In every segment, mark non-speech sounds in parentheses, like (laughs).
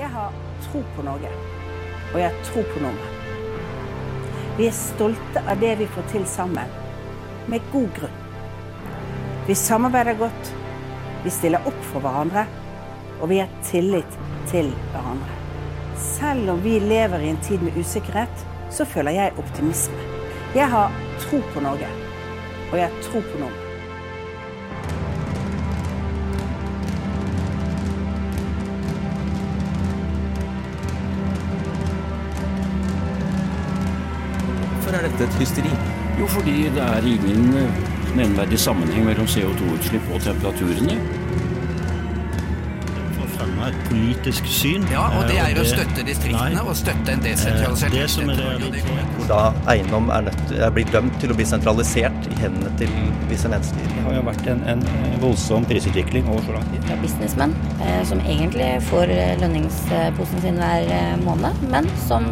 Jeg har tro på Norge, og jeg har tro på nordmenn. Vi er stolte av det vi får til sammen, med god grunn. Vi samarbeider godt, vi stiller opp for hverandre, og vi har tillit til hverandre. Selv om vi lever i en tid med usikkerhet, så føler jeg optimisme. Jeg har tro på Norge, og jeg har tro på nordmenn. Er et hysteri? Jo, fordi det er ingen eh, nevnverdig sammenheng mellom CO2-utslipp og temperaturene. et politisk syn. Ja, og det er og det, å støtte distriktene Nei. og støtte en Eh, desentralisert Det som er det hvor da eiendom er, nødt, er blitt dømt til å bli sentralisert i hendene til visse mennesker. Det har jo vært en, en voldsom prisutvikling over så lang tid. Det er businessmenn eh, som egentlig får eh, lønningsposen sin hver eh, måned, men som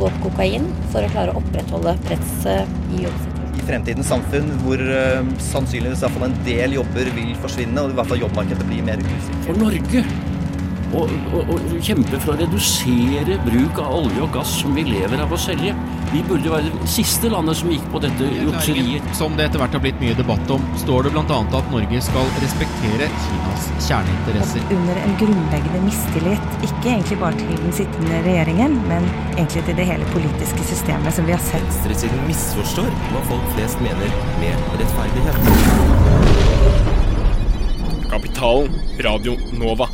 på kokain for å klare å opprettholde presset i jobbsituasjonen. I fremtidens samfunn hvor eh, sannsynligvis iallfall en del jobber vil forsvinne, og i hvert fall jobbmarkedet blir mer usikkert. For Norge å kjempe for å redusere bruk av olje og gass som vi lever av å selge. Vi burde være det siste landet som gikk på dette jukseriet. Som det etter hvert har blitt mye debatt om, står det bl.a. at Norge skal respektere Kinas kjerneinteresser. under en grunnleggende mistillit, ikke egentlig bare til den sittende regjeringen, men egentlig til det hele politiske systemet som vi har sett. Venstresiden misforstår hva folk flest mener med rettferdighet. Kapitalen, Radio Nova.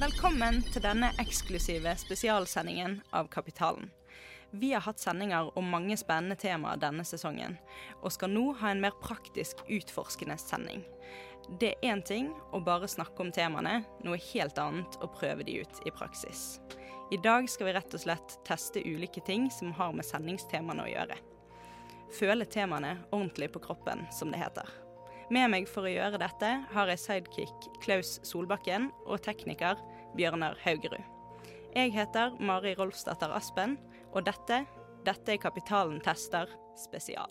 Velkommen til denne eksklusive spesialsendingen av Kapitalen. Vi har hatt sendinger om mange spennende temaer denne sesongen, og skal nå ha en mer praktisk utforskende sending. Det er én ting å bare snakke om temaene, noe helt annet å prøve de ut i praksis. I dag skal vi rett og slett teste ulike ting som har med sendingstemaene å gjøre. Føle temaene ordentlig på kroppen, som det heter. Med meg for å gjøre dette har jeg sidekick Klaus Solbakken og tekniker Bjørnar Haugerud. Jeg heter Mari Rolfsdatter Aspen, og dette, dette er Kapitalen tester spesial.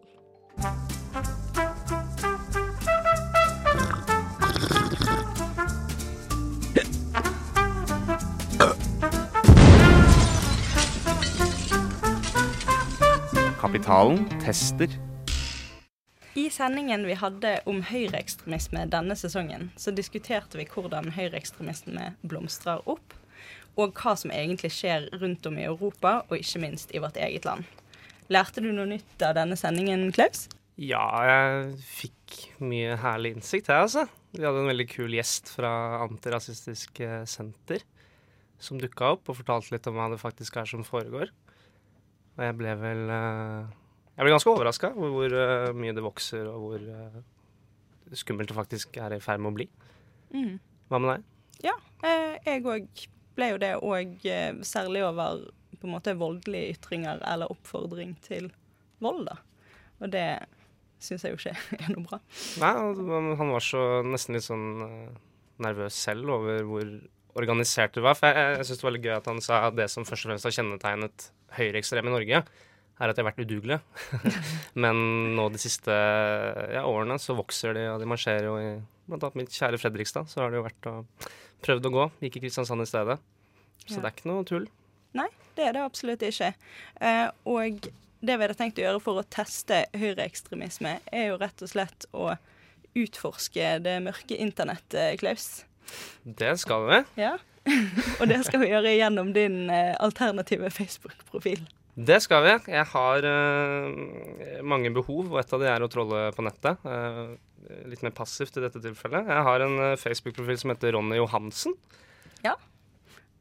Kapitalen tester. I sendingen vi hadde om høyreekstremisme denne sesongen, så diskuterte vi hvordan høyreekstremisme blomstrer opp, og hva som egentlig skjer rundt om i Europa, og ikke minst i vårt eget land. Lærte du noe nytt av denne sendingen, Klaus? Ja, jeg fikk mye herlig innsikt her, altså. Vi hadde en veldig kul gjest fra Antirasistisk eh, Senter som dukka opp og fortalte litt om hva det faktisk er som foregår. Og jeg ble vel eh, Jeg ble ganske overraska over hvor eh, mye det vokser, og hvor skummelt det faktisk er i ferd med å bli. Mm. Hva med deg? Ja, jeg òg ble jo det, og eh, særlig over på en måte voldelige ytringer eller oppfordring til vold, da. Og det syns jeg jo ikke (laughs) er noe bra. Nei, han han var så nesten litt sånn eh, nervøs selv over hvor organisert det var. For jeg, jeg syns det var litt gøy at han sa at det som først og fremst har kjennetegnet høyreekstreme i Norge, er at de har vært udugelige. (laughs) Men nå de siste ja, årene så vokser de, og de marsjerer jo i blant annet mitt kjære Fredrikstad. Så har det jo vært og prøvd å gå. Gikk i Kristiansand i stedet. Så Ja. det er ikke noe tull. Nei, det er det absolutt ikke. Eh, og det vi hadde tenkt å gjøre for å teste høyreekstremisme, er jo rett og slett å utforske det mørke internettet, Klaus. Det skal vi. Ja. (laughs) og det skal vi gjøre gjennom din eh, alternative Facebook-profil. Det skal vi. Jeg har uh, mange behov, og et av de er å trolle på nettet. Uh, litt mer passivt i dette tilfellet. Jeg har en uh, Facebook-profil som heter Ronny Johansen. Ja.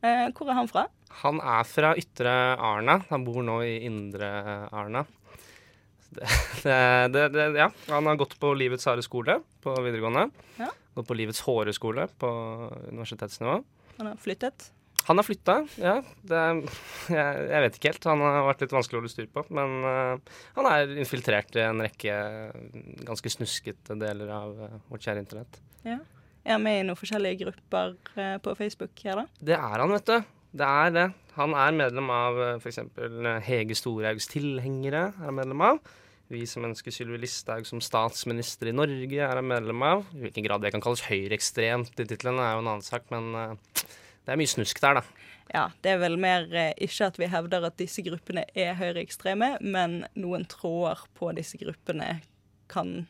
Hvor er han fra? Han er fra Ytre Arna. Han bor nå i Indre Arna. Det, det, det, det, ja. Han har gått på Livets harde skole på videregående. Ja. Gått på Livets hårde skole på universitetsnivå. Han har flyttet. Han har flytta, ja. Det, jeg, jeg vet ikke helt. Han har vært litt vanskelig å holde styr på. Men uh, han er infiltrert i en rekke ganske snuskete deler av uh, vårt kjære internett. Ja. Er han med i noen forskjellige grupper uh, på Facebook her, da? Det er han, vet du. Det er det. Han er medlem av f.eks. Hege Storhaugs tilhengere. er han medlem av. Vi som ønsker Sylvi Listhaug som statsminister i Norge, er han medlem av. I hvilken grad det kan kalles høyreekstremt i titlene, er jo en annen sak, men eh, Det er mye snusk der, da. Ja, det er vel mer eh, ikke at vi hevder at disse gruppene er høyreekstreme, men noen tråder på disse gruppene kan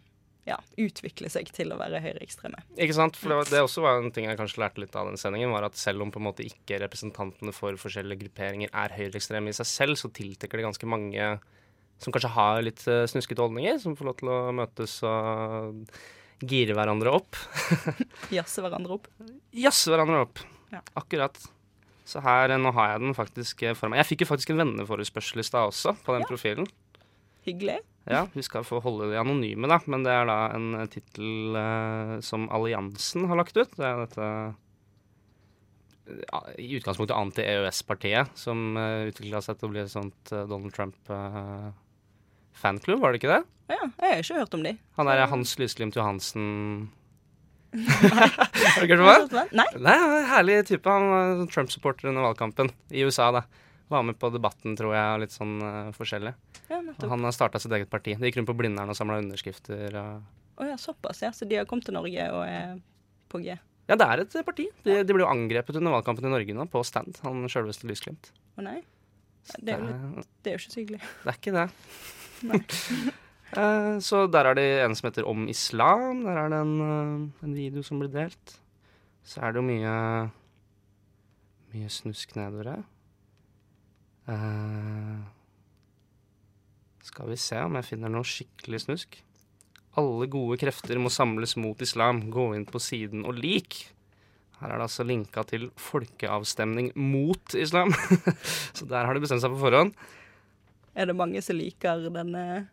ja, utvikle seg til å være høyreekstreme. Ikke sant? For det, var, det også var en ting jeg kanskje lærte litt av den sendingen, var at selv om på en måte ikke representantene for forskjellige grupperinger er høyreekstreme i seg selv, så tiltrekker det ganske mange som kanskje har litt uh, snuskete holdninger, som får lov til å møtes og gire hverandre opp. (laughs) Jazze hverandre opp. Jazze hverandre opp. Ja. Akkurat. Så her, eh, nå har jeg den faktisk eh, for meg. Jeg fikk jo faktisk en venneforespørsel i stad også, på den Ja. profilen. Hyggelig. Ja, vi skal få holde de anonyme, da, men det er da en uh, tittel eh, som Alliansen har lagt ut. Det er dette i utgangspunktet anti-EØS-partiet som uh, utvikla seg til å bli et sånt uh, Donald Trump-fanklubb, var det ikke det? Ja, jeg har ikke hørt om de. Han er Hans Lysglimt Johansen Har du ikke hørt om det? Nei. Nei, han er en herlig type. Han var Trump-supporter under valgkampen i USA, da. Var med på debatten, tror jeg, og litt sånn uh, forskjellig. Ja, han har starta sitt eget parti. De gikk rundt på Blindern og samla underskrifter. Og oh, ja, såpass, ja. Så de har kommet til Norge og er på G. ja, det er et parti. De, de ble jo angrepet under valgkampen i Norge nå, på stand. Han sjølveste Lysglimt. Å nei? Det er jo litt, det er jo ikke så hyggelig. Det er ikke det. Nei. (laughs) Eh, så der er det en som heter Om islam. Der er det en, eh, en video som blir delt. Så er det jo mye Mye snusk nedover her. Eh, skal vi se om jeg finner noe skikkelig snusk. Alle gode krefter må samles mot islam. Gå inn på siden og lik. Her er det altså linka til folkeavstemning mot islam. (laughs) Så der har de bestemt seg på forhånd. Er det mange som liker denne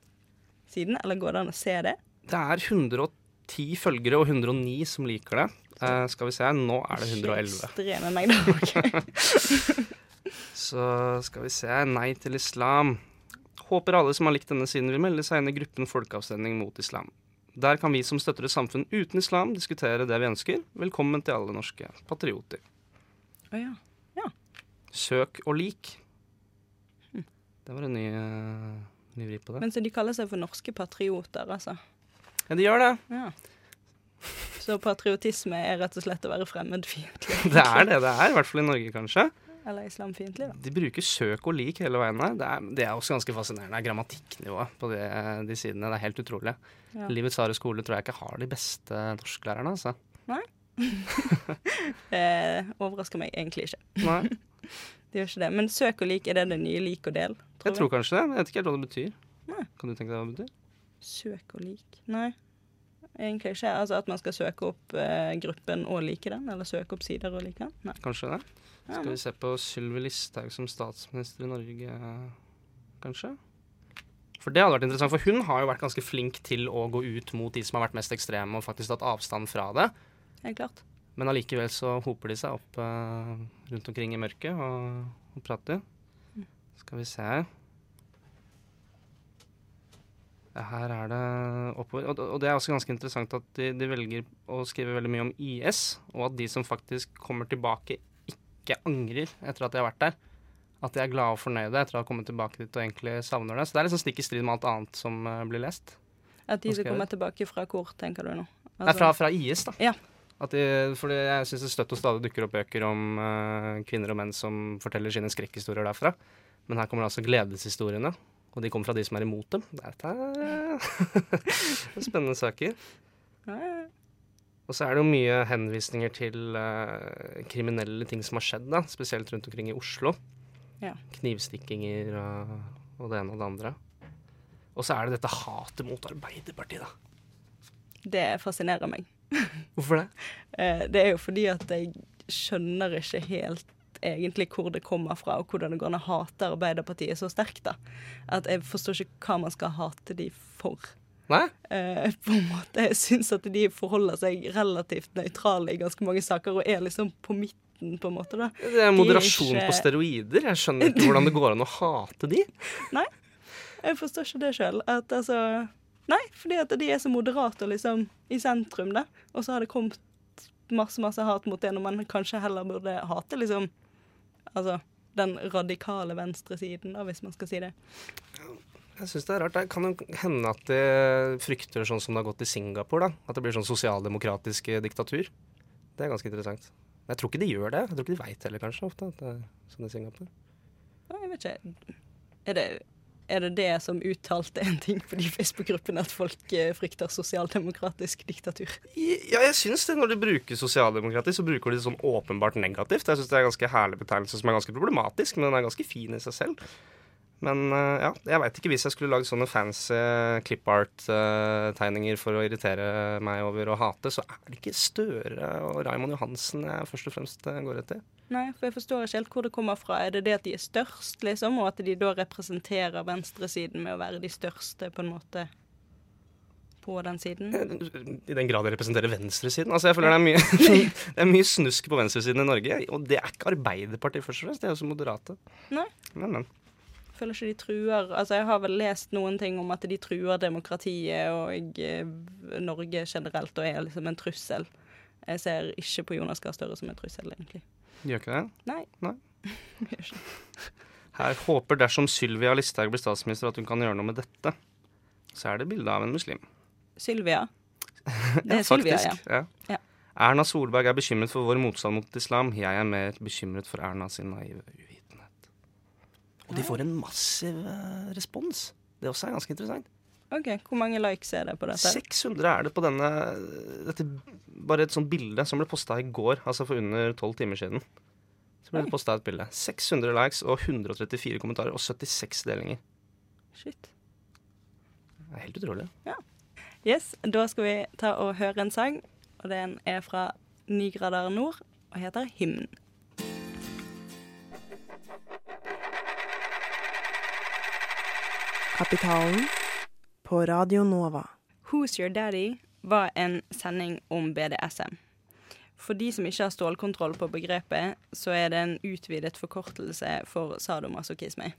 siden, eller går det an å se det? Det er 110 følgere og 109 som liker det. Eh, skal vi se, nå er det 111. Ekstreme mengder. (laughs) (laughs) Så skal vi se, nei til islam. Håper alle som har likt denne siden vil melde seg inn i gruppen Folkeavstemning mot islam. Der kan vi som støtter et samfunn uten islam diskutere det vi ønsker. Velkommen til alle norske patrioter. Å ja. Søk og lik. Det var en ny, eh, vri på det. Men så de kaller seg for norske patrioter, altså. Ja, de gjør det. Ja. Så patriotisme er rett og slett å være fremmedfiendtlig? (laughs) Det er det det er, i hvert fall i Norge, kanskje. Eller islamfiendtlig, da. De bruker søk og lik hele veien her. Det er, det er også ganske fascinerende. Det er Grammatikknivået på de, de sidene. Det er helt utrolig. Ja. Livets harde skole tror jeg ikke har de beste norsklærerne, altså. Nei. (laughs) (laughs) det overrasker meg egentlig ikke. Nei. Det gjør ikke det. Men søk og lik, er det det nye lik og del? Jeg tror kanskje det. Jeg vet ikke helt hva det betyr. Nei. Kan du tenke deg hva det betyr? Søk og lik. Nei. Egentlig ikke. Altså at man skal søke opp eh, gruppen og like den, eller søke opp sider og like den. Nei. Kanskje det? Skal vi se på Sylvi Listhaug som statsminister i Norge, kanskje? For det hadde vært interessant, for hun har jo vært ganske flink til å gå ut mot de som har vært mest ekstreme, og faktisk tatt avstand fra det. Helt klart. Men allikevel så hoper de seg opp uh, rundt omkring i mørket og, og prater. Skal vi se her. Her er det oppover. Og, og det er også ganske interessant at de, de velger å skrive veldig mye om IS, og at de som faktisk kommer tilbake, ikke angrer etter at de har vært der. At de er glade og fornøyde etter å ha kommet tilbake dit og egentlig savner det. Så det er liksom stikk i strid med alt annet som uh, blir lest. At de som kommer tilbake fra hvor, tenker du nå? Nei, Altså- fra, fra IS, da. Ja. At de, fordi jeg syns det støtt og stadig dukker opp bøker om uh, kvinner og menn som forteller sine skrekkhistorier derfra. Men her kommer det altså gledeshistoriene, og de kommer fra de som er imot dem. Dette er (laughs) spennende saker. Og så er det jo mye henvisninger til uh, kriminelle ting som har skjedd, da, spesielt rundt omkring i Oslo. Ja. Knivstikkinger og, og det ene og det andre. Og så er det dette hatet mot Arbeiderpartiet, da. Det fascinerer meg. (laughs) Hvorfor det? Eh, Det er jo fordi at jeg skjønner ikke helt egentlig hvor det kommer fra, og hvordan det går an å hate Arbeiderpartiet så sterkt. da. At jeg forstår ikke hva man skal hate de for. Nei? Eh, på en måte, Jeg syns at de forholder seg relativt nøytrale i ganske mange saker, og er liksom på midten, på en måte. da. Det er De moderasjon ikke- på steroider. Jeg skjønner ikke hvordan det går an å hate de. Nei, jeg forstår ikke det sjøl. At altså Nei, fordi at de er så moderate og liksom i sentrum, da. Og så har det kommet masse, masse hat mot det når man kanskje heller burde hate liksom Altså den radikale venstresiden, da, hvis man skal si det. Jeg synes det er rart. Det kan jo hende at de frykter sånn som det har gått i Singapore. da. At det blir sånn sosialdemokratisk eh, diktatur. Det er ganske interessant. Jeg tror ikke de gjør det. Jeg tror ikke de veit heller, kanskje, ofte. at det er sånn i Singapore. Jeg vet ikke. Er det, er det det som uttalte en ting på de Facebook-gruppene, at folk eh, frykter sosialdemokratisk diktatur? Ja, jeg syns det. Når de bruker sosialdemokratisk, så bruker de det sånn åpenbart negativt. Jeg syns det er en ganske herlig betegnelse som er ganske problematisk, men den er ganske fin i seg selv. Men eh, ja, jeg veit ikke hvis jeg skulle lagd sånne fancy clip art-tegninger for å irritere meg over å hate, så er det ikke Støre og Raymond Johansen jeg først og fremst eh, går etter. Nei, for jeg forstår ikke helt hvor det kommer fra. Er det det at de er størst, liksom, og at de da representerer venstresiden med å være de største, på en måte, på den siden? I den grad jeg representerer venstresiden. Altså, jeg føler det er mye, (laughs) (laughs) det er mye snusk på venstresiden i Norge, og det er ikke Arbeiderpartiet først og fremst, de er også moderate. Nei. Men, men. Føler ikke de truer Altså, jeg har vel lest noen ting om at de truer demokratiet og eh, Norge generelt og er liksom en trussel. Jeg ser ikke på Jonas Gahr Støre som en trussel, egentlig. Gjør ikke det? Nei. Nei. (laughs) Gjør ikke. Her håper dersom Sylvia Listhaug blir statsminister at hun kan gjøre noe med dette. Så er det bilde av en muslim. Sylvia. (laughs) Det Ja, er Sylvia, ja. faktisk, ja. Ja. Erna Solberg er bekymret for vår motstand mot islam. Jeg er mer bekymret for Erna sin naive. Og de får en massiv eh, respons. Det også er ganske interessant. OK, hvor mange likes er det på dette? 600 er det på denne Dette bare et sånt bilde som ble posta i går, altså for under 12 timer siden. Så ble det posta et bilde. 600 likes og 134 kommentarer og 76 delinger. Shit. Det er helt utrolig. Yes, da skal vi ta og høre en sang, og den er fra Ni grader nord og heter Hymnen. Kapitalen på Radio Nova. Who's Your Daddy var en sending om BDSM. For de som ikke har stålkontroll på begrepet, så er det en utvidet forkortelse for sadomasochisme.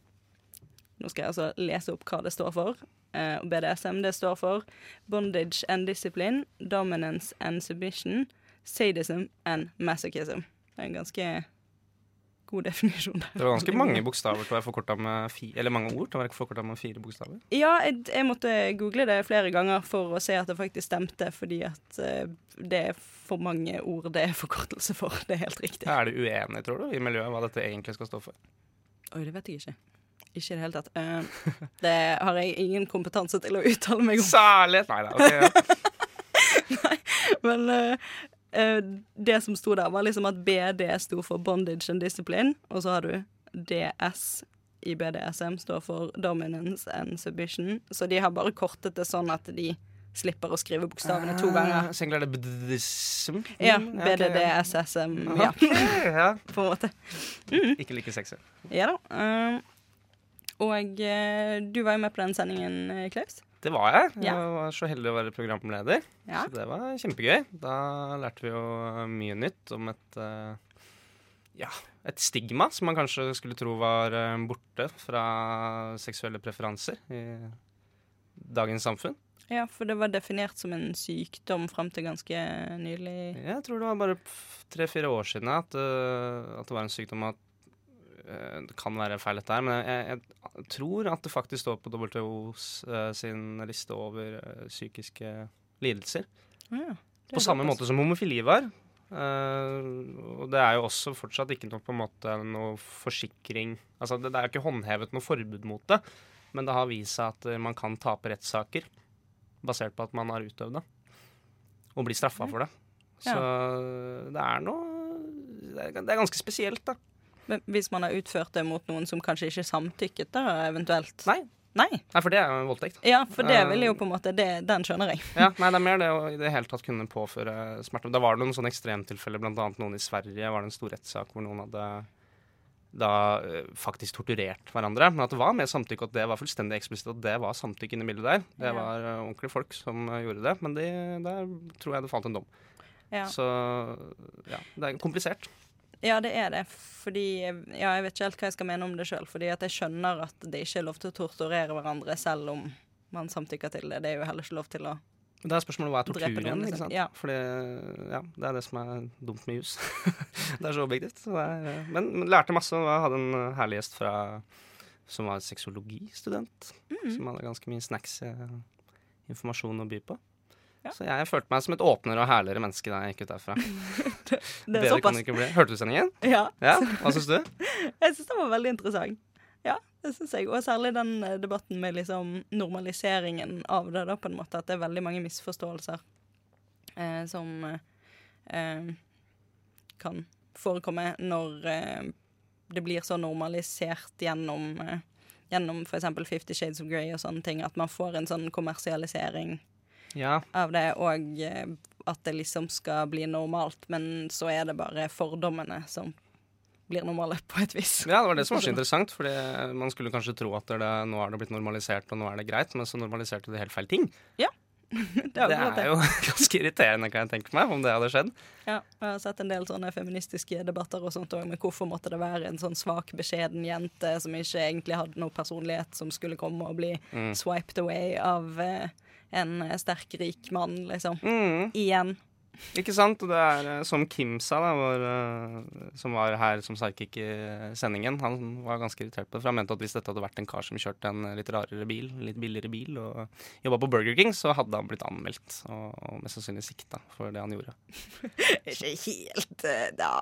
Nå skal jeg altså lese opp hva det står for. Eh, BDSM det står for Bondage and Discipline, Dominance and Submission, Sadism and Masochism. Det er en ganske god definisjon. der. Det var ganske mange (laughs) bokstaver til å være forkorta med fire Eller mange ord til å være forkorta med fire bokstaver. Ja, jeg, jeg måtte google det flere ganger for å se at det faktisk stemte, fordi at eh, det er for mange ord det er forkortelse for. Det er helt riktig. Er du uenig, tror du, i miljøet hva dette egentlig skal stå for? Oi, det vet jeg ikke. Ikke i det hele tatt. Uh, (laughs) det har jeg ingen kompetanse til å uttale meg om. Særlig! Nei da, ok. Ja. (laughs) Men eh, eh, det som sto der, var liksom at BD sto for Bondage and Discipline, og så har du DS i BDSM står for Dominance and Submission. Så de har bare kortet det sånn at de slipper å skrive bokstavene to ganger. Så egentlig er det BDSM? Ja. Mm, ja. BDDSSM. Ja. Ja. På en måte. Ikke like sexy. Ja da. Um, og eh, du var jo med på den sendingen, eh, Klaus. Det var jeg. Jeg var så heldig å være programleder. Ja. Så det var kjempegøy. Da lærte vi jo mye nytt om et eh, ja, et stigma som man kanskje skulle tro var eh, borte fra seksuelle preferanser i dagens samfunn. Ja, for det var definert som en sykdom fram til ganske nylig. Jeg tror det var bare tre-fire år siden at, eh, at det var en sykdom at eh, det kan være feil dette her, men jeg, jeg tror at det faktisk står på WHOs eh, sin liste over eh, psykiske lidelser. Ja, På samme måte som homofili var. Eh, og det er jo også fortsatt ikke noe, på en måte, noe forsikring Altså, det, det er jo ikke håndhevet noe forbud mot det, men det har vist seg at eh, man kan tape rettssaker basert på at man har utøvd det, og bli straffa for det. Så det er noe det er, det er ganske spesielt, da. Men hvis man har utført det mot noen som kanskje ikke samtykket, da eventuelt? Nei. Nei. Nei, for det er jo en voldtekt. Ja, for det Eh, vil jo på en måte det, Den skjønner jeg. Ja, nei, det er mer det å i det hele tatt kunne påføre smerte. Da var det noen sånne ekstremtilfeller, annet noen i Sverige var det en stor rettssak hvor noen hadde da eh, faktisk torturert hverandre. Men at det var med samtykke, at det var fullstendig eksplisitt, at det var samtykke inni bildet der. Det var eh, ordentlige folk som gjorde det, men de, der tror jeg det falt en dom. Ja. Så ja, det er komplisert. Ja, det er det. Fordi Ja, jeg vet ikke helt hva jeg skal mene om det sjøl. Fordi at jeg skjønner at det ikke er lov til å torturere hverandre selv om man samtykker til det. Det er jo heller ikke lov til å Det er spørsmålet hva er tortur igjen, liksom. ikke sant? Ja. Fordi, ja, det er det som er dumt med jus. (laughs) det er så objektivt. Så er, eh, men, men lærte masse. og Jeg hadde en eh, herlig gjest fra, som var seksologistudent. Mm. Som hadde ganske mye snacks eh, informasjon å by på. Så jeg følte meg som et åpnere og herligere menneske da jeg gikk ut derfra. (laughs) Det er Bedre kan såpass. det ikke bli. Hørte du sendingen? Ja. Ja, Hva syns du? (laughs) Jeg syns den var veldig interessant. Ja, det syns jeg. Og særlig den eh, debatten med liksom normaliseringen av det, da, på en måte. At det er veldig mange misforståelser eh, som eh, kan forekomme når eh, det blir så normalisert gjennom eh, Gjennom f.eks. Fifty Shades of Grey og sånne ting. At man får en sånn kommersialisering Ja. av det, og eh, at det liksom skal bli normalt. Men så er det bare fordommene som blir normale, på et vis. Ja, det var det som var så interessant. Fordi man skulle kanskje tro at det, nå er det blitt normalisert, og nå er det greit, men så normaliserte det helt feil ting. Ja. (laughs) Det er er, det. jo (laughs) ganske irriterende, kan jeg tenke meg, om det hadde skjedd. Ja, jeg har sett en del sånne feministiske debatter og sånt òg, men hvorfor måtte det være en sånn svak, beskjeden jente som ikke egentlig hadde noe personlighet, som skulle komme og bli Mm. swiped away av eh, en eh, sterk, rik mann, liksom. Mm. Igjen. Ikke sant? Og det er eh, som Kim sa, da, vår, eh, som var her som psychic i sendingen. Han var ganske irritert på det, for han mente at hvis dette hadde vært en kar som kjørte en litt rarere bil, litt billigere bil, og jobba på Burger King, så hadde han blitt anmeldt og, og mest sannsynlig sikta for det han gjorde. (laughs) Ikke helt da.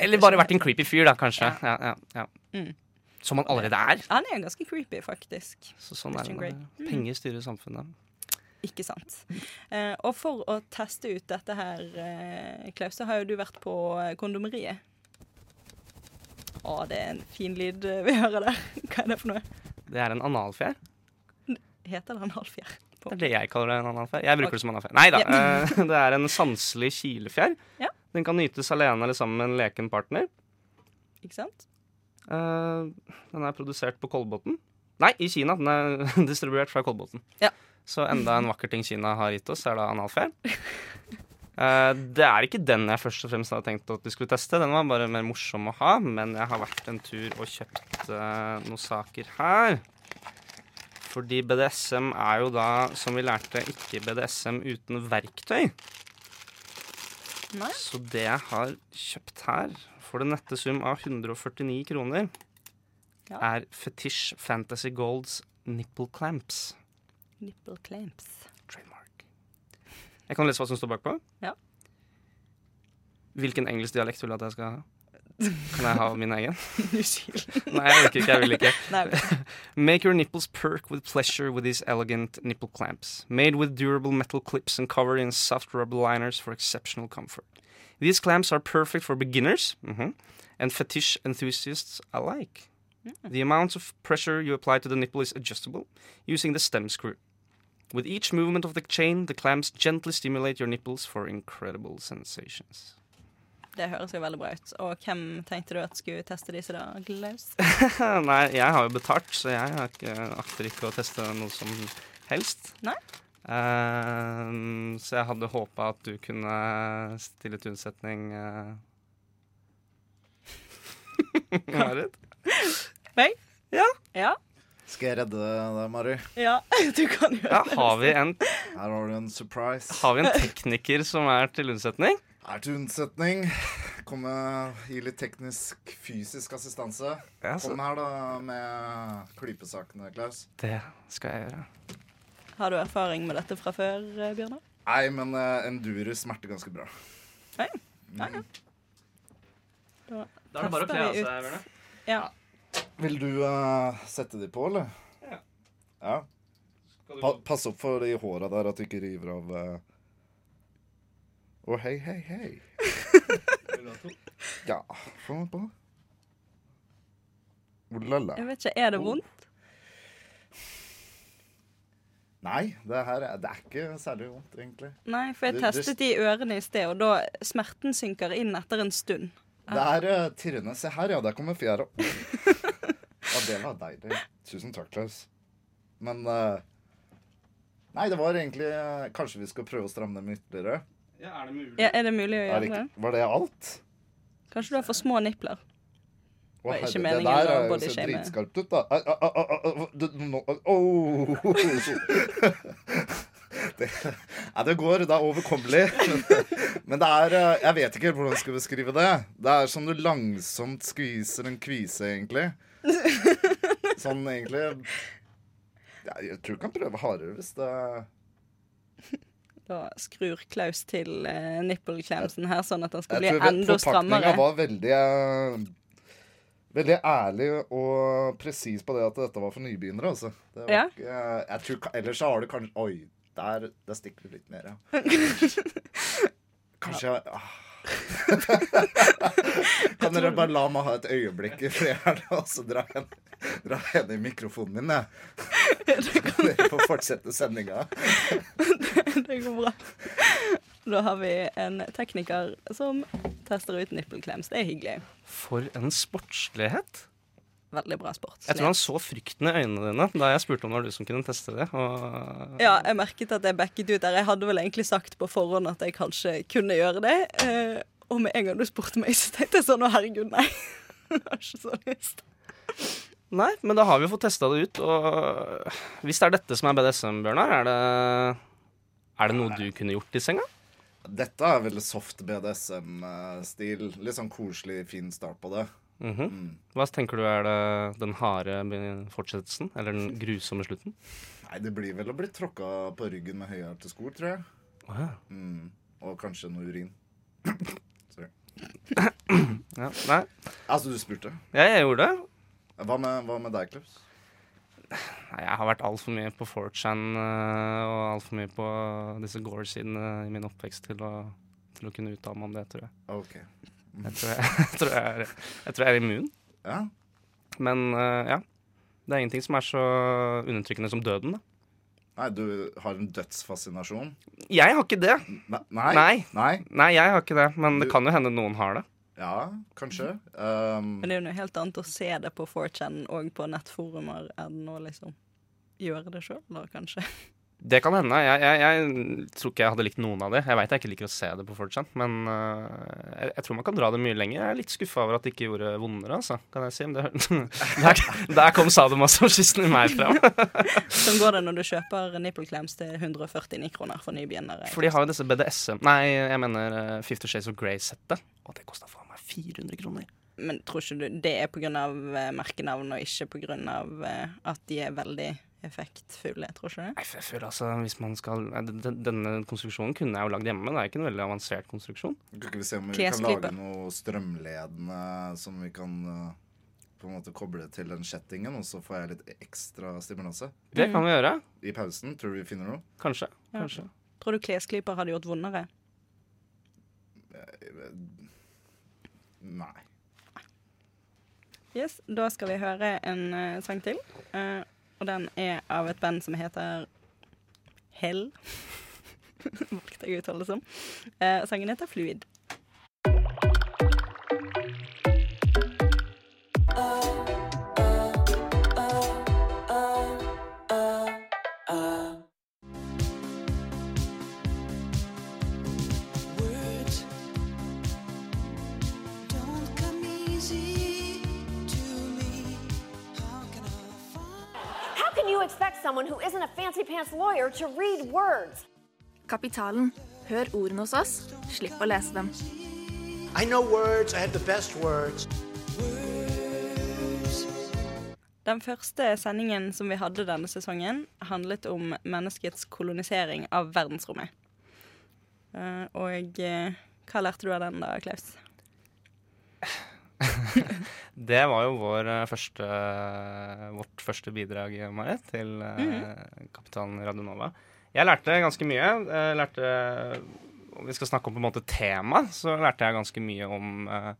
Eller bare vært en creepy fyr, da, kanskje. Ja, ja, ja. Mm. Som han allerede er. Han er ganske creepy, faktisk. Så sånn er det. Mm. Penger styrer samfunnet. Ikke sant. Eh, og for å teste ut dette her, eh, Klaus, så har jo du vært på kondomeriet. Å, det er en fin lyd eh, vi hører der. (laughs) Hva er det for noe? Det er en analfjær. Heter det en På. Det er det jeg kaller det en analfjær. Jeg bruker det som analfjær. Nei da. Ja. eh, (laughs) det er en sanselig kilefjær. Ja. Den kan nytes alene eller sammen med en leken partner. Ikke sant? Eh, den er produsert på Kolbotn. Nei, i Kina. Den er (laughs) distribuert fra Kolbotn. Ja. Så enda en vakker ting Kina har gitt oss, er da analfjær. Uh, det er ikke den jeg først og fremst hadde tenkt at vi skulle teste. Den var bare mer morsom å ha, men jeg har vært en tur og kjøpt uh, noen saker her. Fordi BDSM er jo da, som vi lærte, ikke BDSM uten verktøy. Nei. Så det jeg har kjøpt her, for den nette sum av 149 kroner, Ja. er Fetish Fantasy Golds nipple clamps. Nipple clamps. Trademark. Jeg kan lese hva som står bakpå. Ja. Hvilken engelsk dialekt vil du at jeg skal ha? (laughs) Kan jeg ha min egen? (laughs) New Nei, jeg orker ikke. Jeg vil ikke. (laughs) Make your nipples perk with pleasure with these elegant nipple clamps. Made with durable metal clips and covered in soft rubber liners for exceptional comfort. These clamps are perfect for beginners mhm, and fetish enthusiasts alike. The amount of pressure you apply to the nipple is adjustable using the stem screw. With each movement of the chain, the clamps gently stimulate your nipples for incredible sensations. Det høres jo veldig bra ut. Og hvem tenkte du at skulle teste disse da, Glaus? Nei, jeg har jo betalt, så jeg akter ikke å teste noe som helst. Nei. Ehm, så jeg hadde håpa at du kunne stille til unnsetning uh... (laughs) Marit? Meg? Ja. Ja. Skal jeg redde deg, Mari? Ja, (laughs) du kan gjøre Ja, det. vi en Her har du en surprise. Har vi en tekniker som er til unnsetning? Er til unnsetning. Komme gi litt teknisk, fysisk assistanse. Ja, Kom her, da, med klypesakene, Klaus. Det skal jeg gjøre. Har du erfaring med dette fra før, eh, Bjørnar? Nei, men uh, enduro smerter ganske bra. Nei. Nei, ja. Da, Da er det bare å kle av seg. Bjørnar. Ja. Vil du uh, sette de på, eller? Ja. Ja. Pa pass opp for de håra der, at du ikke river av. Å, hei, hei, hei. Ha to? Ja, få meg på. Oh la la. Jeg vet ikke, er det vondt? Nei, det her er, det er ikke særlig vondt, egentlig. Nei, for jeg Det- det- testet de i ørene i sted, og da smerten synker inn etter en stund. Det er uh, tirrende. Se her, ja. Der kommer fjæra. (laughs) ja, det var deilig. Tusen takk, Klaus. Men uh, Nei, det var egentlig uh, Kanskje vi skal prøve å stramme dem ytterligere? Ja, er det mulig? Ja, er det mulig å Er gjøre det det? var det alt? Kanskje du har for små nipler? Å, herre, det der er jo så dritskarpt ut, da. Det- det, ja, (laughs) det går. Det er overkommelig. (laughs) Men det er eh, Jeg vet ikke hvordan jeg skal beskrive det. Det er som du langsomt skviser en kvise, egentlig. (laughs) Sånn egentlig Jeg tror du kan prøve hardere hvis det Da skrur Klaus til uh, nippelklemsen her, sånn at den skal Jeg bli tror enda forpakninga strammere. var veldig eh, Veldig ærlig og presis på det at dette var for nybegynnere, altså. Ja. ikke, jeg tror, ellers så har du kanskje Oi, der, der stikker det litt mer, ja. (laughs) Kanskje jeg ah. Kan dere bare la meg ha et øyeblikk i fred, og så dra hen, dra hen i mikrofonen min, jeg. (laughs) Så kan dere få fortsette sendinga. (laughs) det går bra. Da har vi en tekniker som tester ut nippelklems. Det er hyggelig. For en sportslighet. Veldig bra sport. Jeg tror han så frykten i øynene dine da jeg spurte om det var du som kunne teste det. Og Ja, jeg merket at jeg backet ut der. Jeg hadde vel egentlig sagt på forhånd at jeg kanskje kunne gjøre det. Eh, og med en gang du spurte meg, så tenkte jeg sånn Å, herregud, nei. (laughs) Jeg har ikke så lyst. Nei, men da har vi fått testa det ut. Og hvis det er dette som er BDSM, Bjørnar, er det, er det noe du kunne gjort i senga? Dette er veldig soft BDSM-stil. Litt sånn koselig, fin start på det. Mhm. Hva tenker du er det, den harde fortsettelsen? Eller den grusomme slutten? Nei, det blir vel å bli tråkka på ryggen med høyhælte sko, tror jeg. Oh, ja. Mm. Og kanskje noe urin. (coughs) Sorry. Ja, nei. Altså, du spurte? Ja, jeg gjorde det. Hva med, hva med deg, Klaus? Jeg har vært altfor mye på 4chan øh, og altfor mye på disse Gore-sidene i min oppvekst til å, til å kunne uttale meg om det, tror jeg. Okay. Jeg tror jeg, (laughs) jeg, tror jeg, er, jeg tror jeg er immun. Ja. Men øh, ja. Det er ingenting som er så undertrykkende som døden, da. Nei, du har en dødsfascinasjon? Jeg har ikke det. Ne- Nei? Nei. Nei. Nei, jeg har ikke det. Men det kan jo hende noen har det. Ja, kanskje. Um, Men det er jo noe helt annet å se det på 4chan og på nettforumer enn å liksom gjøre det sjøl, da, kanskje. Det kan hende. Jeg, jeg, jeg tror ikke jeg hadde likt noen av det. Jeg veit jeg ikke liker å se det på 4chan, men uh, jeg, jeg tror man kan dra det mye lenger. Jeg er litt skuffa over at det ikke gjorde vondere, altså, kan jeg si. Men det, (laughs) der, der kom sadomasochisten i meg frem. (laughs) Sånn går det når du kjøper nippelklems til 149 kroner for nybegynnere. For de har jo disse BDSM Nei, jeg mener uh, Fifty Shades of Grey-settet. Og det kosta faen 400 kroner. Men tror ikke du det er pga. merkenavn og ikke pga. at de er veldig effektfulle, tror ikke du det? Nei, jeg føler altså hvis man skal den- Denne konstruksjonen kunne jeg jo lagd hjemme. Det er ikke en veldig avansert konstruksjon. Kan vi se om vi kan lage noe strømledende som vi kan på en måte koble til den kjettingen, og så får jeg litt ekstra stimulanse? Det kan vi gjøre. I pausen. Tror du vi finner noe? Kanskje. Ja. Kanskje. Tror du klesklyper hadde gjort vondere? Nei. Yes, Da skal vi høre en eh, sang til. Eh, og den er av et band som heter Hell. (laughs) Valgte jeg å uttale det som. Eh, sangen heter Fluid. How someone who isn't a fancy pants lawyer to read words? Kapitalen. Hør ordene hos oss, slipp å lese dem. I know words, I have the best words. Den første sendingen som vi hadde denne sesongen, handlet om menneskets kolonisering av verdensrommet. Eh, og eh, hva lærte du av den da, Klaus? (laughs) Det var jo vår eh, første, vårt første bidrag, Marit, til uh, Kapitalen Radionova. Jeg lærte ganske mye. Jeg lærte, Om vi skal snakke om på en måte tema, så lærte jeg ganske mye om uh,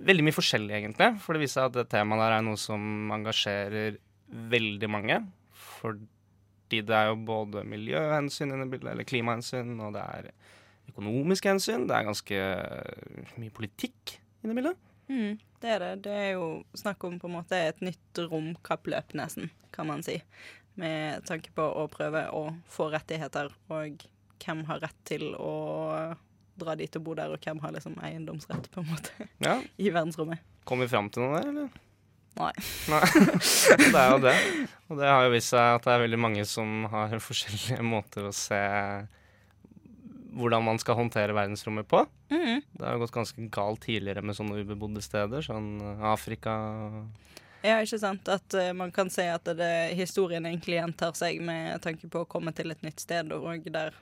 Veldig mye forskjellig, egentlig. For det viser seg at det temaet der er noe som engasjerer veldig mange. Fordi det er jo både miljøhensyn inne i bildet, eller klimahensyn, og det er økonomiske hensyn. Det er ganske mye politikk inne i bildet. Mm, det er det. Det er jo snakk om på en måte et nytt romkappløp, nesten, kan man si. Med tanke på å prøve å få rettigheter, og hvem har rett til å dra dit og bo der, og hvem har liksom eiendomsrett, på en måte, (laughs) Ja. i verdensrommet. Kom vi fram til noe der, eller? Nei. Nei. (laughs) det er jo det. Og det har jo vist seg at det er veldig mange som har (laughs) forskjellige måter å se hvordan man skal håndtere verdensrommet på. Mhm. Det har gått ganske galt tidligere med sånne ubebodde steder, sånn Afrika Ja, ikke sant? At uh, man kan se at det, historien egentlig gjentar seg med tanke på å komme til et nytt sted, og der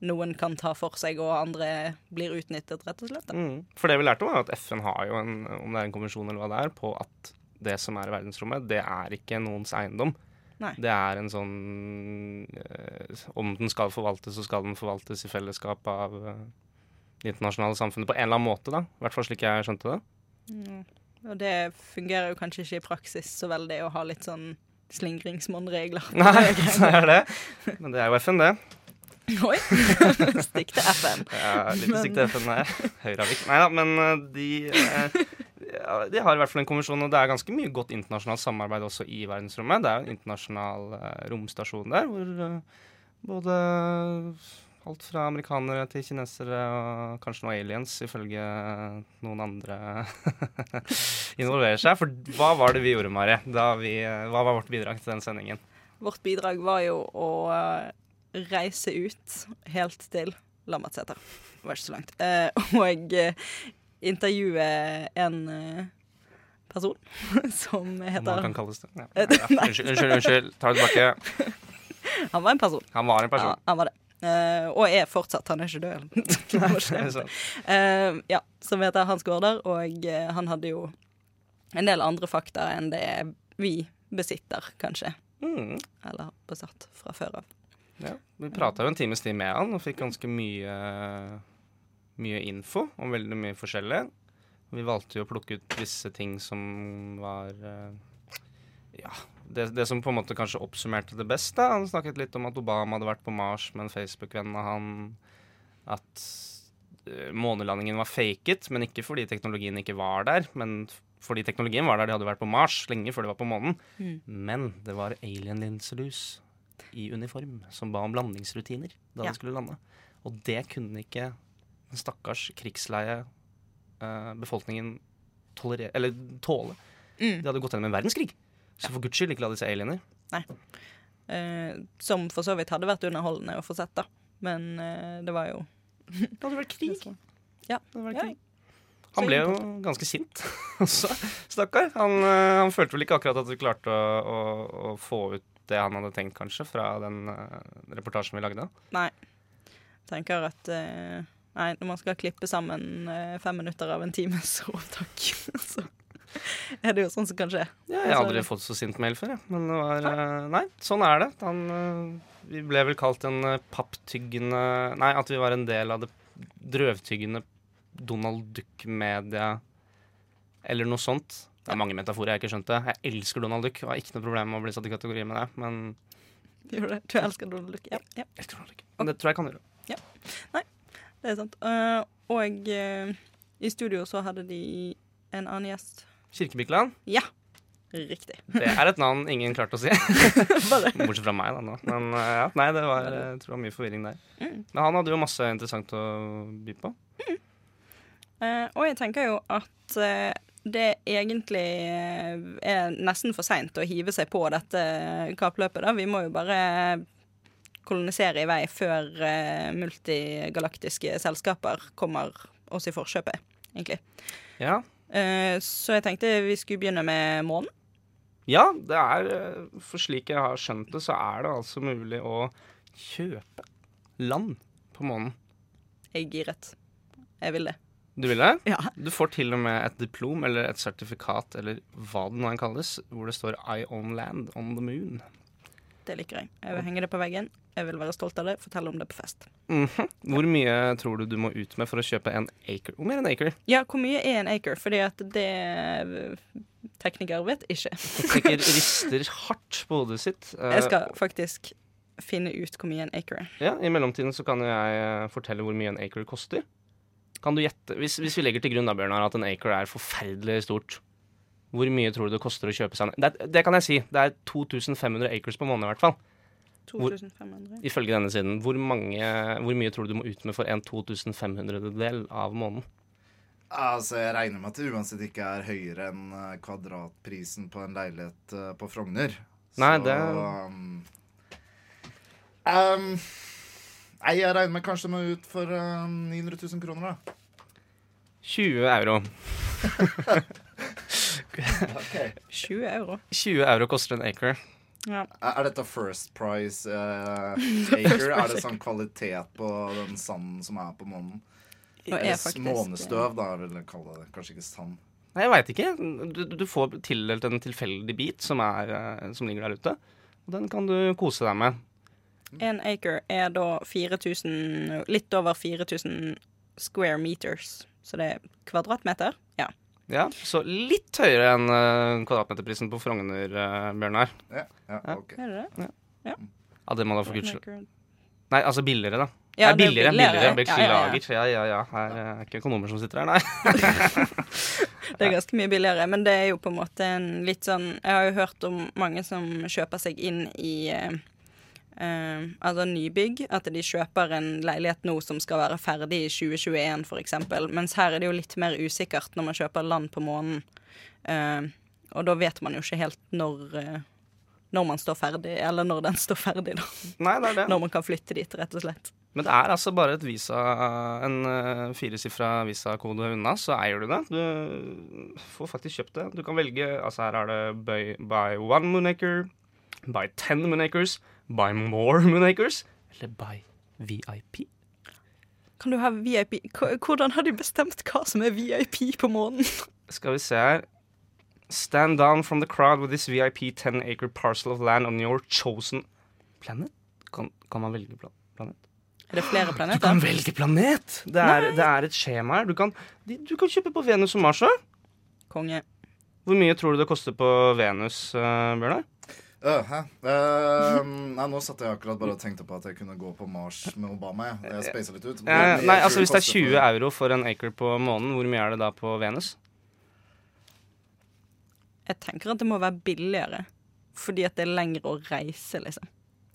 noen kan ta for seg, og andre blir utnyttet, rett og slett. Mm. For det vi lærte, var at FN har jo en, om det er en konvensjon eller hva det er, på at det som er i verdensrommet, det er ikke noens eiendom. Nei. Det er en sånn eh, Om den skal forvaltes, så skal den forvaltes i fellesskap av eh, det internasjonale samfunnet på en eller annen måte, da. I hvert fall slik jeg skjønte det. Mm. Og det fungerer jo kanskje ikke i praksis så veldig å ha litt sånn slingringsmonn-regler. (laughs) Nei, (laughs) det er det. Men det er jo FN, det. (laughs) Oi! Stikk til FN. Ja, litt stikk til FN her. Høyravik. Nei da, men eh, de eh, De har i hvert fall en konvensjon, og det er ganske mye godt internasjonalt samarbeid også i verdensrommet. Det er jo en internasjonal eh, romstasjon der hvor eh, både alt fra amerikanere til kinesere og kanskje noen aliens, ifølge noen andre, (laughs) involverer seg. For hva var det vi gjorde, Mari? Vi, eh, hva var vårt bidrag til den sendingen? Vårt bidrag var jo å reise ut helt til Lambertseter. Det var ikke så langt. Og intervjue en eh, person (laughs) som Om heter man kan kalles det. Ja. (laughs) Unnskyld, unnskyld, unnskyld. Ta det tilbake. (laughs) Han var en person. Han var en person. Ja, han var det. Uh, og er fortsatt. Han er ikke død. Han var er det. Eh, ja, som heter Hans Gaarder, og uh, han hadde jo en del andre fakta enn det vi besitter, kanskje. Mm. Eller besatt fra før av. Ja, vi prata jo en times tid med han og fikk ganske mye, mye info om veldig mye forskjellig. Vi valgte jo å plukke ut visse ting som var eh, Ja, det, det som på en måte kanskje oppsummerte det best. da. Han snakket litt om at Obama hadde vært på Mars med en Facebook-venn av han. At eh, månelandingen var faket, men ikke fordi teknologien ikke var der. Men fordi teknologien var der, de hadde vært på Mars lenge før de var på månen. Mm. Men det var alien-linselus i uniform som ba om landingsrutiner da Ja. de skulle lande. Og det kunne ikke den stakkars krigsleie eh, befolkningen tolere, eller tåle. Mm. De hadde gått gjennom en verdenskrig. Så for guds skyld, ikke la disse se aliener. Nei. Eh, som for så vidt hadde vært underholdende å få sett, da. Men eh, det var jo (laughs) Det hadde vært krig. Ja. Det hadde vært krig. Han ble jo ganske sint (laughs) også, stakkar. Han, eh, han følte vel ikke akkurat at du klarte å, å, å få ut det han hadde tenkt, kanskje, fra den eh, reportasjen vi lagde. Nei. Tenker at eh, Nei, når man skal klippe sammen eh, fem minutter av en times (laughs) opptak, så er det jo sånn som kan skje. Ja, jeg har aldri fått så sint mail før, jeg. Men det var eh, Nei, sånn er det. Han, eh, vi ble vel kalt en papptyggende Nei, at vi var en del av det drøvtyggende Donald Duck-media eller noe sånt. Det er mange metaforer jeg ikke skjønte. Jeg elsker Donald Duck og har ikke noe problem med å bli satt i kategori med det, men Gjør det? Du elsker Donald Duck? Ja. ja. elsker Donald Duck. Men det tror jeg kan gjøre. Ja. Nei, det er sant. Uh, og uh, i studio så hadde de en annen gjest. Kirkebikkeland. Ja, riktig. Det er et navn ingen klarte å si. (laughs) Bortsett fra meg, da. Nå. Men uh, ja, nei, det var, jeg tror det var mye forvirring der. Mm. Men han hadde jo masse interessant å by på. Eh, og jeg tenker jo at det egentlig er nesten for seint å hive seg på dette kappløpet. da. Vi må jo bare kolonisere i vei før eh, multigalaktiske selskaper kommer oss i forkjøpet, egentlig. Ja. Eh, så jeg tenkte vi skulle begynne med månen. Ja, det er eh, For slik jeg har skjønt det, så er det altså mulig å kjøpe land på månen. Jeg er giret. Jeg vil det. Du vil det? Ja. Du får til og med et diplom eller et sertifikat eller hva det nå kalles, hvor det står 'I own land on the moon'. Det liker jeg. Jeg vil henge det på veggen. Jeg vil være stolt av det. Fortelle om det på fest. Mhm. Hvor mye tror du du må ut med for å kjøpe en acre? Hvor mye er en acre? Ja, hvor mye er en acre? Fordi at det Teknikere vet ikke. Tekniker (laughs) rister hardt på hodet sitt. eh, Jeg skal faktisk finne ut hvor mye en acre er. Ja, I mellomtiden så kan jo jeg eh, fortelle hvor mye en acre koster. Kan du gjette, hvis, hvis vi legger til grunn da, Bjørnar, at en acre er forferdelig stort, hvor mye tror du det koster å kjøpe seg en det, det kan jeg si. Det er 2500 acres på måneden i hvert fall. Hvor- 2500. Ifølge denne siden. Hvor, mange, hvor mye tror du du må ut med for en 2500-del av måneden? Altså, Jeg regner med at det uansett ikke er høyere enn eh, kvadratprisen på en leilighet eh, på Frogner. Nei, Så, det- um, um, Nei, jeg regner med kanskje må ut for um, 900 000 kroner, da. 20 euro. (laughs) 20 euro. 20 euro koster en acre. Ja. Er dette First Price uh, (laughs) Acre? er det sånn kvalitet på den sanden som er på månen? Faktisk- månestøv, da, vil jeg kalle det. Kanskje ikke sand. Nei, jeg veit ikke. Du, du får tildelt en tilfeldig bit som, er, eh, som ligger der ute. Og den kan du kose deg med. En acre er da 4000 Litt over 4000 square meters. Så det er kvadratmeter? Ja. Så litt høyere enn uh, kvadratmeterprisen på Frogner, uh, Bjørnar. Ja, ja, ok. Er det det? Ja. Ja, det må da for guds skyld. Nei, altså billigere, da. Ja, Nei, er billigere, billigere. billigere. Ja, ja, ja. Beklager. Ja, ja, ja. Her er ikke økonomer som sitter her, nei. (laughs) Det er ganske mye billigere, men det er jo på en måte en litt sånn Jeg har jo hørt om mange som kjøper seg inn i eh, eh, altså nybygg. At de kjøper en leilighet nå som skal være ferdig i 2021 f.eks. Mens her er det jo litt mer usikkert når man kjøper land på månen. Eh, og da vet man jo ikke helt når eh, når man står ferdig, eller når den står ferdig, da. Nei, det er det. (laughs) Når man kan flytte dit, rett og slett. Men det er altså bare et visa, en uh, firesifra visakode unna, så eier du det. Du får faktisk kjøpt det. Du kan velge Altså her er det buy, buy one moonacre, buy ten moonacres, buy more (laughs) moonacres, eller buy VIP. Kan du ha VIP Hvordan har de bestemt hva som er VIP på månen? (laughs) Skal vi se her. Stand down from the crowd with this VIP 10 acre parcel of land on your chosen planet. Kan, kan man velge pla planet? Er det flere (gasps) planeter? Du kan velge planet! Det er, det er et skjema her. Du kan, du kan kjøpe på Venus og Mars. Konge. Hvor mye tror du det koster på Venus, uh, Bjørnar? Hæ? Eh, nei, nå satt jeg akkurat bare og tenkte på at jeg kunne gå på Mars med Obama. Jeg, jeg litt ut. Eh, nei, altså Hvis det er 20 for- euro for en acre på månen, hvor mye er det da på Venus? Jeg tenker at det må være billigere. Fordi at det er lengre å reise, liksom.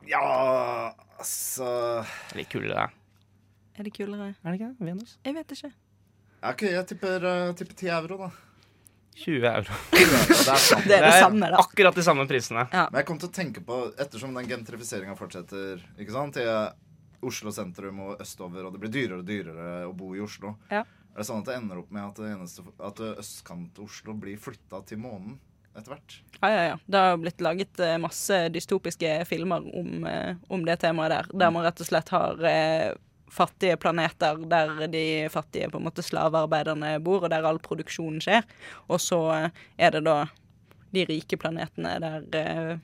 Ja, altså Det er litt kulere, det. Er det kulere? Er det ikke det? Venus? Jeg vet ikke. Ja, OK, jeg tipper, eh, tipper 10 euro, da. 20 euro. (laughs) det er. Det er det samme, da. Akkurat de samme prisene. Men jeg kom til å tenke på, ettersom den gentrifiseringa fortsetter ikke sant, til Oslo sentrum og østover, og det blir dyrere og dyrere å bo i Oslo, Ja. er det sånn at det ender opp med at, det eneste, at østkant-Oslo blir flytta til månen etter hvert? Ja, ja, ja. Det har blitt laget eh, masse dystopiske filmer om, eh, om det temaet der. Der man rett og slett har eh, fattige planeter der de fattige på en måte slavearbeiderne bor, og der all produksjonen skjer. Og så eh, er det da de rike planetene der eh,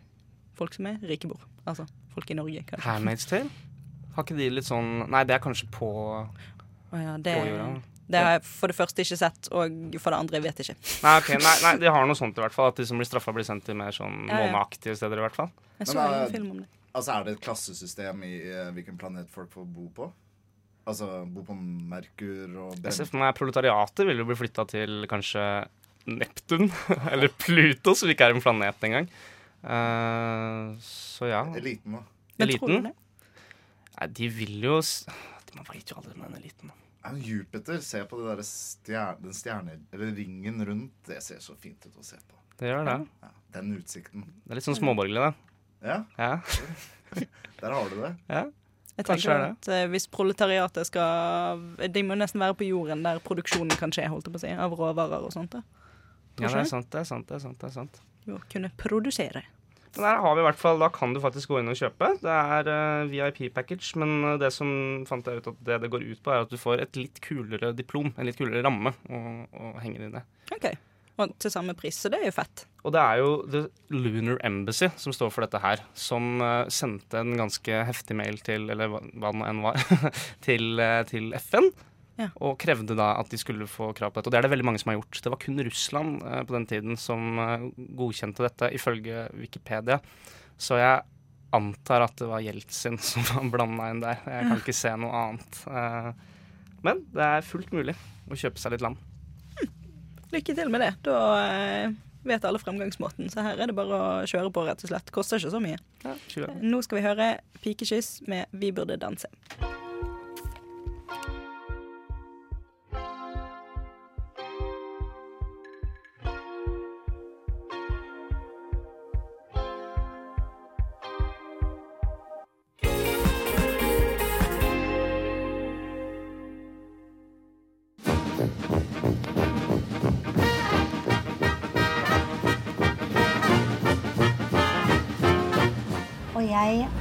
folk som er rike, bor. Altså folk i Norge, kanskje. Handmaid's Tale? Har ikke de litt sånn Nei, det er kanskje på Å ja, det, det har jeg for det første ikke sett, og for det andre vet jeg ikke. (laughs) Nei, okay. nei, nei, de har noe sånt i hvert fall. At de som blir straffa, blir sendt til mer sånn Ja, ja. måneaktige steder, i hvert fall. Jeg så Men, en eh, film om det. Altså, Er det et klassesystem i uh, hvilken planet folk får bo på? Altså bo på Merkur og Jeg Bren- ser for meg Proletariatet vil jo bli flytta til kanskje Neptun. (laughs) Eller Pluto, som ikke er en planet engang. Uh, så ja. Eliten, da. Eliten? Nei, de vil jo de Man veit jo aldri med den eliten. da. Ja, Jupiter, se på det der stjerne, den stjerne, eller ringen rundt. Det ser så fint ut å se på. Det gjør det. Ja, den utsikten. Det er litt sånn småborgerlig, da. Ja, Ja. (laughs) der har du det. ja. Jeg Kanskje tenker er at eh, Hvis proletariatet skal De må nesten være på jorden der produksjonen kan skje, holdt jeg på å si, av råvarer og sånt. da. ja, det er sant, det er sant. det er sant, det er sant. Jo, kunne produsere. Men der har vi i hvert fall, Da kan du faktisk gå inn og kjøpe. Det er uh, VIP-package, men eh, det som fant jeg ut at det det går ut på, er at du får et litt kulere diplom, en litt kulere ramme, å, å henge det inn i. OK. Og til samme pris, så det er jo fett. Og det er jo The Lunar Embassy som står for dette her, som eh, sendte en ganske heftig mail til, eller hva, det nå enn var, (laughs) til, eh, til FN. Ja. Og krevde da at de skulle få krav på dette. Og det er det veldig mange som har gjort. Det var kun Russland eh, på den tiden som eh, godkjente dette, ifølge Wikipedia. Så jeg antar at det var Jeltsin (laughs) som var blanda inn der. Jeg kan ikke se noe annet. Eh, men det er fullt mulig å kjøpe seg litt land. Lykke til med det. Da eh, vet alle fremgangsmåten. Så her er det bare å kjøre på, rett og slett. Koster ikke så mye. Ja, Nå skal vi høre Pikekyss med 'Vi burde danse'.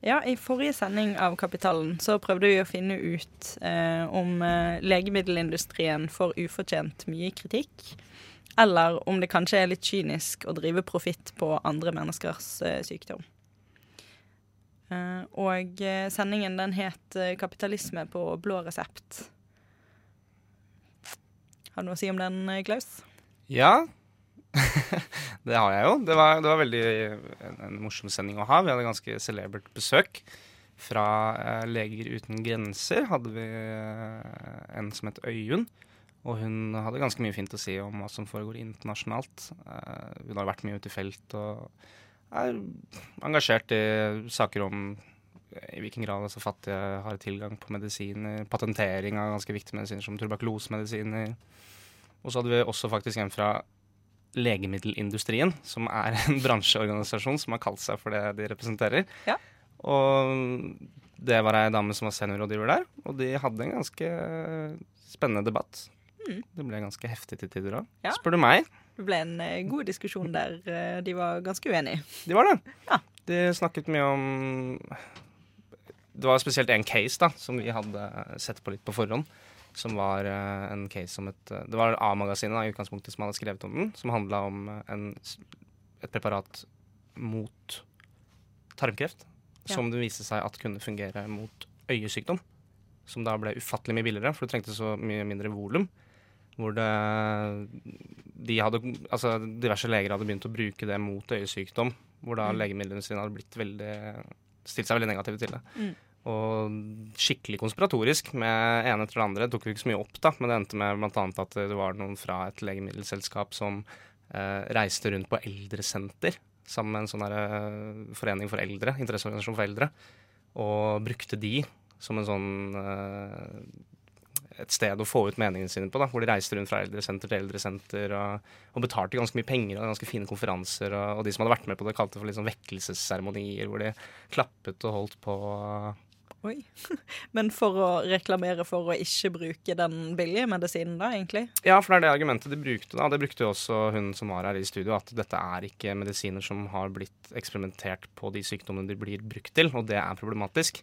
Ja, I forrige sending av Kapitalen så prøvde vi å finne ut eh, om eh, legemiddelindustrien får ufortjent mye kritikk, eller om det kanskje er litt kynisk å drive profitt på andre menneskers eh, sykdom. Eh, og eh, sendingen den het eh, 'Kapitalisme på blå resept'. Har du noe å si om den, Klaus? Ja. (laughs) det har jeg jo. Det var, det var veldig en, en morsom sending å ha. Vi hadde ganske celebert besøk. Fra eh, Leger uten grenser hadde vi eh, en som het Øyunn. Og hun hadde ganske mye fint å si om hva som foregår internasjonalt. Eh, hun har vært mye ute i felt og er engasjert i saker om i hvilken grad altså fattige har tilgang på medisiner, patentering av ganske viktige medisiner som tuberkulosemedisiner. Og så hadde vi også faktisk en fra legemiddelindustrien, som er en (laughs) bransjeorganisasjon som har kalt seg for det de representerer. Ja. Og det var ei dame som var seniorrådgiver der, og de hadde en ganske spennende debatt. Mm. Det ble ganske heftig til tider òg, Ja. spør du meg. Det ble en eh, god diskusjon der eh, de var ganske uenige. De var det. Ja. De snakket mye om Det var spesielt en case da, som vi hadde sett på litt på forhånd. Som var eh, en case om et eh, Det var A-magasinet i utgangspunktet som hadde skrevet om den. Som handla om eh, en, et preparat mot tarmkreft. Ja. Som det viste seg at kunne fungere mot øyesykdom. Som da ble ufattelig mye billigere, for du trengte så mye mindre volum. Hvor det de hadde, altså Diverse leger hadde begynt å bruke det mot øyesykdom. Hvor da Mm. legemiddelindustrien hadde blitt veldig, stilt seg veldig negative til det. Mm. Og skikkelig konspiratorisk med ene etter det andre. Det tok vi ikke så mye opp, da, men det endte med bl.a. at det var noen fra et legemiddelselskap som eh, reiste rundt på eldresenter sammen med en sånn eh, forening for eldre, interesseorganisasjon for eldre, og brukte de som en sånn eh, et sted å få ut meningene sine på, da, hvor de reiste rundt fra eldresenter til eldresenter og, og betalte ganske mye penger og ganske fine konferanser. Og, og de som hadde vært med på det, kalte det for litt sånn vekkelsesseremonier, hvor de klappet og holdt på. Oi. (laughs) Men for å reklamere for å ikke bruke den billige medisinen, da, egentlig? Ja, for det er det argumentet de brukte. da. Det brukte jo også hun som var her i studio, at dette er ikke medisiner som har blitt eksperimentert på de sykdommene de blir brukt til, og det er problematisk.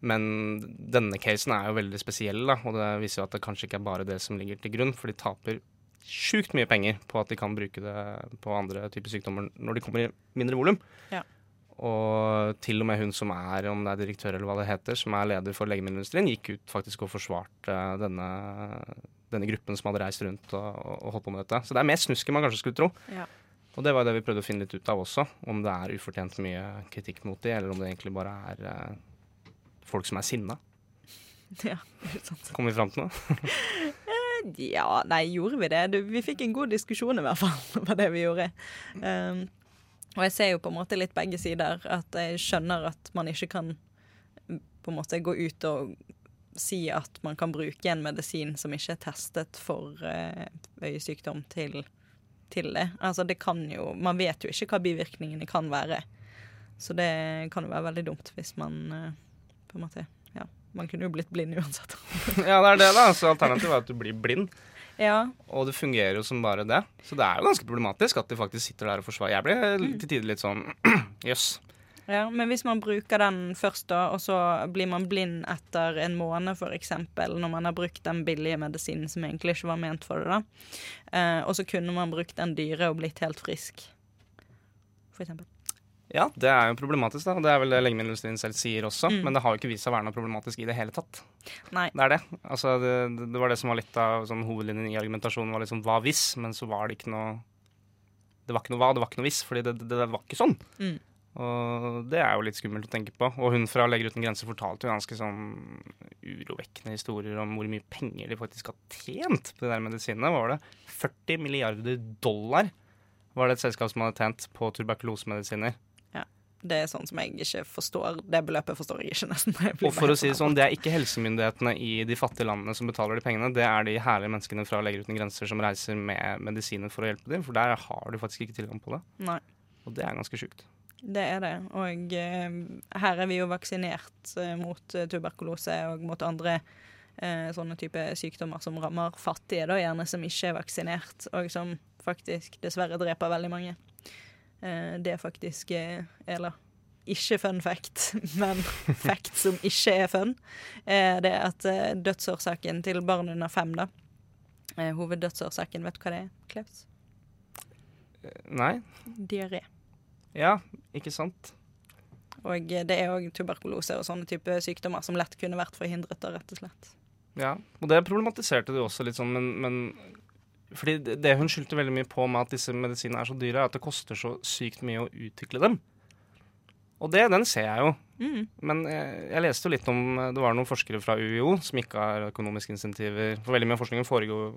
Men denne casen er jo veldig spesiell, da, og det viser jo at det kanskje ikke er bare det som ligger til grunn, for de taper sjukt mye penger på at de kan bruke det på andre typer sykdommer når de kommer i mindre volum. Ja. Og til og med hun som er, om det er direktør eller hva det heter, som er leder for legemiddelindustrien, gikk ut faktisk og forsvarte denne, denne gruppen som hadde reist rundt og, og holdt på med dette. Så det er mer snusk enn man kanskje skulle tro. Ja. Og det var det vi prøvde å finne litt ut av også, om det er ufortjent mye kritikk mot de, eller om det egentlig bare er eh, folk som er sinna. (laughs) Ja, er sant. Kom vi fram til noe? (laughs) Eh, Ja, nei, gjorde vi det? Du, vi fikk en god diskusjon i hvert fall, (laughs) var det vi gjorde. Um, og jeg ser jo på en måte litt begge sider. At jeg skjønner at man ikke kan mm, på en måte gå ut og si at man kan bruke en medisin som ikke er testet for eh, øyesykdom til, til det. Altså det kan jo Man vet jo ikke hva bivirkningene kan være. Så det kan jo være veldig dumt hvis man eh, på en måte Ja, man kunne jo blitt blind uansett. (laughs) ja, det er det, da. Så alternativet er at du blir blind. Ja. Og det fungerer jo som bare det. Så det er jo ganske problematisk at de faktisk sitter der og forsvarer. Jeg blir til tider litt sånn (clears throat) jøss. Ja, Men hvis man bruker den først, da, og så blir man blind etter en måned f.eks., når man har brukt den billige medisinen som egentlig ikke var ment for det, da, eh, og så kunne man brukt den dyre og blitt helt frisk, f.eks. Ja, det er jo problematisk, da. Det er vel det legemiddelindustrien selv sier også. Mm. Men det har jo ikke vist seg å være noe problematisk i det hele tatt. Nei. Det er det. Altså, det, det var det som var litt av sånn, hovedlinjen i argumentasjonen. var liksom hva hvis, men så var det ikke noe Det var ikke noe hva, det var ikke noe hvis, fordi det, det, det var ikke sånn. Mm. Og det er jo litt skummelt å tenke på. Og hun fra Leger uten grenser fortalte jo ganske sånn urovekkende historier om hvor mye penger de faktisk har tjent på de der medisinene. Hva var det? 40 milliarder dollar var det et selskap som hadde tjent på tuberkulosemedisiner. Det er sånn som jeg ikke forstår. Det beløpet forstår jeg ikke, (laughs) nesten. Jeg Og for å si det sånn, det er ikke helsemyndighetene i de fattige landene som betaler de pengene, det er de herlige menneskene fra Leger uten grenser som reiser med medisiner for å hjelpe dem, for der har du faktisk ikke tilgang på det. Nei. Og det er ganske sjukt. Det er det. Og eh, her er vi jo vaksinert eh, mot eh, tuberkulose og mot andre eh, sånne type sykdommer som rammer fattige, da gjerne som ikke er vaksinert, og som faktisk dessverre dreper veldig mange. Eh, det faktisk eh, Eller ikke fun fact, (laughs) men fact som ikke er fun, er det at eh, dødsårsaken til barn under fem, da eh, Hoveddødsårsaken, vet du hva det er, Klaus? Nei? Diaré. Ja, ikke sant? Og det er òg tuberkulose og sånne type sykdommer som lett kunne vært forhindret, da, rett og slett. Ja, og det problematiserte du også litt sånn, men, men fordi det- hun skyldte veldig mye på med at disse medisinene er så dyre, er at det koster så sykt mye å utvikle dem. Og det, den ser jeg jo. Mm. Men jeg, jeg leste jo litt om Det var noen forskere fra UiO som ikke har økonomiske insentiver. For veldig mye av forskningen foregår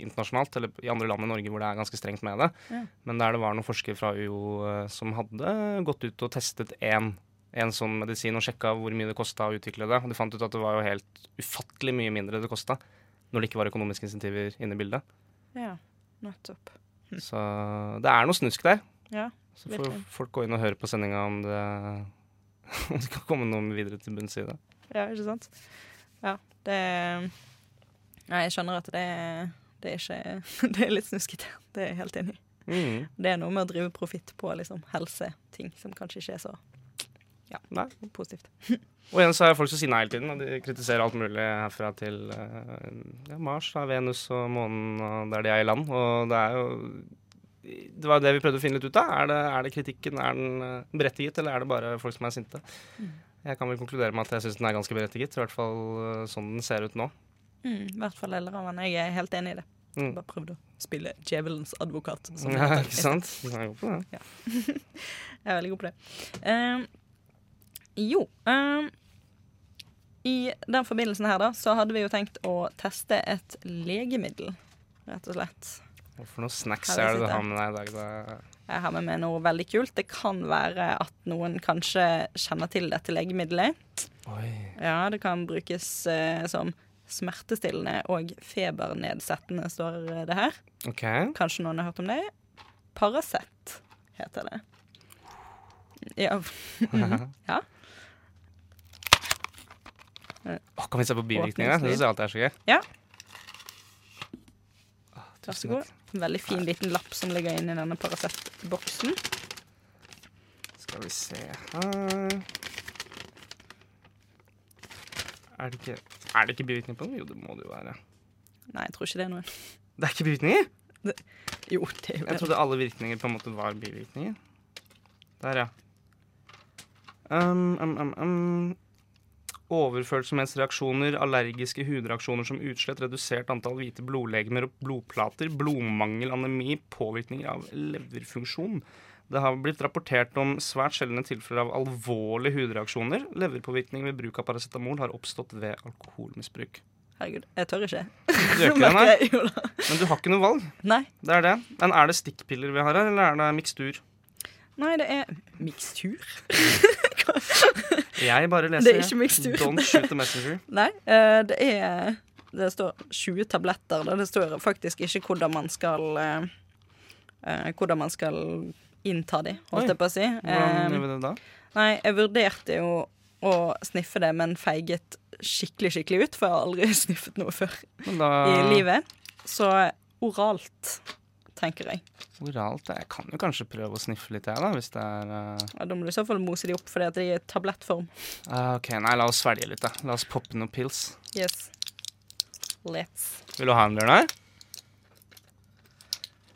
internasjonalt, eller i andre land i Norge hvor det er ganske strengt med det. Ja. Men der det var noen forskere fra UiO eh, som hadde gått ut og testet én en sånn medisin og sjekka hvor mye det kosta å utvikle det. Og de fant ut at det var jo helt ufattelig mye mindre det kosta når det ikke var økonomiske insentiver inne i bildet. Ja, nettopp. (laughs) Så det er noe snusk der. Ja, Så får virkelig. folk gå inn og høre på sendinga om det (laughs) om det kan komme noe videre til bunns i det. Ja, ikke sant? Ja, det Nei, jeg skjønner at det, det er ikke (laughs) Det er litt snuskete. Det er jeg helt enig i. Mm. Det er noe med å drive profitt på liksom, helseting som kanskje ikke er så ja, positivt. (laughs) Og igjen så er folk som sinna hele tiden, og de kritiserer alt mulig herfra til eh, ja, Mars, da, Venus og månen og der de er i land. Og det er jo Det var det vi prøvde å finne litt ut av. Er det, er det kritikken er den eh, berettiget, eller er det bare folk som er sinte? Mm. Jeg kan vel konkludere med at jeg syns den er ganske berettiget, i hvert fall eh, sånn den ser ut nå. Mm, I hvert fall deler av den. Jeg er helt enig i det. Mm. Bare prøvde å spille djevelens advokat. som (laughs) Ja, ikke sant? Jeg er god på det. Ja. (laughs) jeg er veldig god på det. Um, jo um, I den forbindelsen her, da, så hadde vi jo tenkt å teste et legemiddel, rett og slett. Hva for noen snacks er det du har med deg i dag, da? Jeg har med meg noe veldig kult. Det kan være at noen kanskje kjenner til dette legemiddelet. Oi. Ja, det kan brukes eh, som smertestillende og febernedsettende, står det her. OK. Kanskje noen har hørt om det? Paracet heter det. Ja. (laughs) ja. Åh, kan vi se på bivirkningene? Det syns jeg alltid er så gøy. Ja. Vær så god. En veldig fin liten lapp som ligger inni denne Paracet-boksen. Skal vi se her Er det ikke, er det ikke bivirkninger på den? Jo, det må det jo være. Nei, jeg tror ikke det er noe. Det er ikke bivirkninger? Jo, det er jo Jeg trodde alle virkninger på en måte var bivirkninger. Der, ja. Um, um, um, um. Overfølsomhetsreaksjoner, allergiske hudreaksjoner som utslett, redusert antall hvite blodlegemer og blodplater, blodmangel, anemi, påvirkninger av leverfunksjon. Det har blitt rapportert om svært sjeldne tilfeller av alvorlige hudreaksjoner. Leverpåvirkning ved bruk av paracetamol har oppstått ved alkoholmisbruk. Herregud, jeg tør ikke. Du gjør (laughs) ikke det, nei? Men du har ikke noe valg. Nei. Det er det. Men er det stikkpiller vi har her, eller er det mikstur? Nei, det er mikstur. (laughs) Jeg bare leser. Det er ikke mikstur. Don't shoot the messenger. (laughs) Nei, eh, det er Det står 20 tabletter. Det står faktisk ikke hvordan man skal eh, eh, Hvordan man skal innta de, holdt jeg på å si. Hvordan gjør vi det da? Nei, jeg vurderte jo å sniffe det, men feiget skikkelig, skikkelig ut, for jeg har aldri (laughs) sniffet noe før da i livet. Så oralt, tenker jeg. Oralt Jeg kan jo kanskje prøve å sniffe litt, jeg, da, hvis det er uh... Ja, da må du i så fall mose de opp, fordi at de er i tablettform. Uh, OK, nei, la oss svelge litt, da. La oss poppe noen pils. Yes. Let's. Vil du ha en, Bjørnar?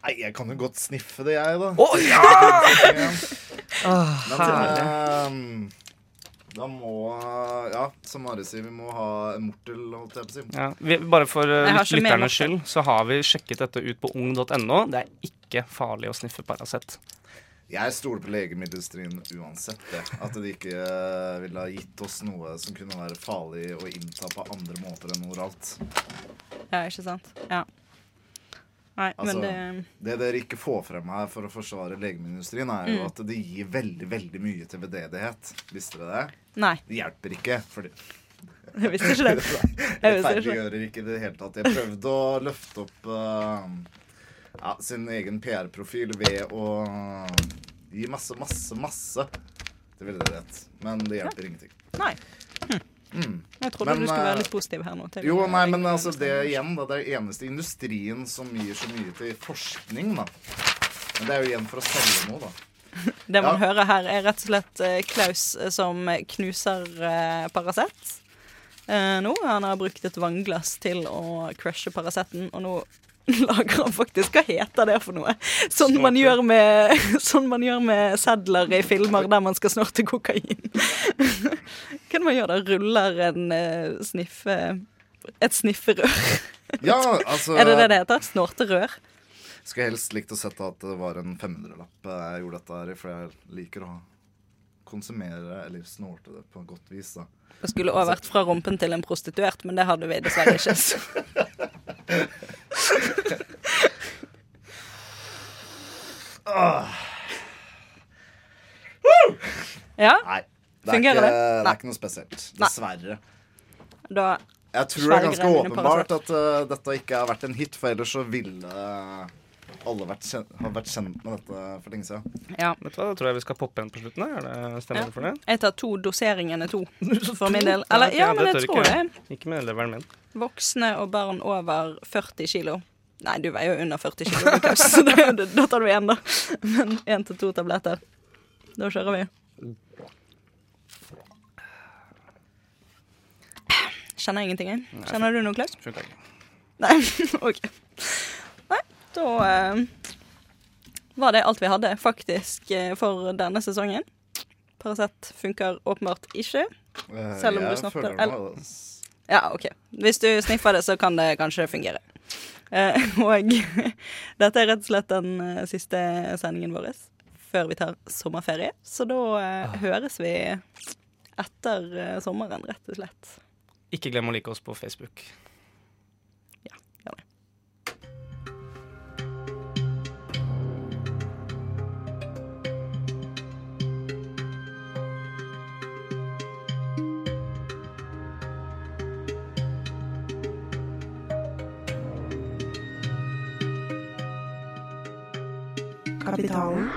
Nei, jeg kan jo godt sniffe det, jeg, da. Å, ja! Åh, (laughs) Men herlig. Eh, da må Ja, som Mari sier, vi må ha en mortel, holdt jeg på å si. Ja, vi, bare for mer lytternes skyld, så har vi sjekket dette ut på ung.no. Det er ikke farlig å sniffe Paracet. Jeg stoler på legemiddelindustrien uansett. Det. At de ikke eh, ville ha gitt oss noe som kunne være farlig å innta på andre måter enn oralt. Ja, ikke sant? Ja. Nei, Altså, men det det dere ikke får frem her for å forsvare legemiddelindustrien, er jo Mm. at det gir veldig veldig mye til veldedighet. Visste dere det? Nei. Det hjelper ikke. fordi (laughs) Jeg visste ikke det. (laughs) Rettferdiggjører ikke i det hele tatt. Jeg prøvde å løfte opp uh, ja, sin egen PR-profil ved å gi masse, masse, masse til veldedighet. Men det hjelper ingenting. Nei. Mm. Jeg trodde Men, du skulle være eh, litt positiv her nå. Jo, nei, men altså det igjen, da. Det er eneste industrien som gir så mye til forskning, da. Men det er jo igjen for å selge noe, da. (laughs) Det man Ja. hører her, er rett og slett eh, Klaus eh, som knuser uh, Paracet. Eh, nå han har brukt et vannglass til å crushe Paraceten, og nå (laughs) lager han faktisk Hva heter det for noe? Sånn man, gjør med, (laughs) sånn man gjør med sedler i filmer der man skal snorte kokain. (laughs) Hva man gjør da? Ruller en eh, sniffe Et snifferør? Ja, altså Er det det det heter? Snorterør? Skulle helst likt å sett at det var en 500-lapp jeg gjorde dette her i, for jeg liker å konsumere eller snorte det på en godt vis, da. Det skulle også vært fra rumpen til en prostituert, men det hadde vi dessverre ikke. så- Ja? Nei. Det er, Fungerer ikke, det? det er ikke noe spesielt. Dessverre. Da Jeg tror det er ganske åpenbart at uh, dette ikke har vært en hit, for ellers så ville alle vært kjent, har vært kjent med dette for lenge siden. Ja. Vet du hva, Da tror jeg vi skal poppe en på slutten. Er det Stemmer Ja. for det? Jeg tar to. Doseringen er to, (laughs) for min del. Eller, ja, men jeg tror det. Ikke med leveren min. Voksne og barn over 40 kilo. Nei, du veier jo under 40 kilo, så da tar du én, da. Men én til to tabletter. Da kjører vi. Kjenner jeg ingenting, jeg. Kjenner du noe, Klaus? Nei, (laughs) OK. Da eh, var det alt vi hadde, faktisk, eh, for denne sesongen. Paracet funker åpenbart ikke. Eh, Selv om du føler eller- Ja, OK. Hvis du sniffer det, så kan det kanskje fungere. Eh, (laughs) og dette er rett og slett den siste sendingen vår før vi tar sommerferie. Så da eh, høres vi etter sommeren, rett og slett. Ikke glem å like oss på Facebook. Kapitalen.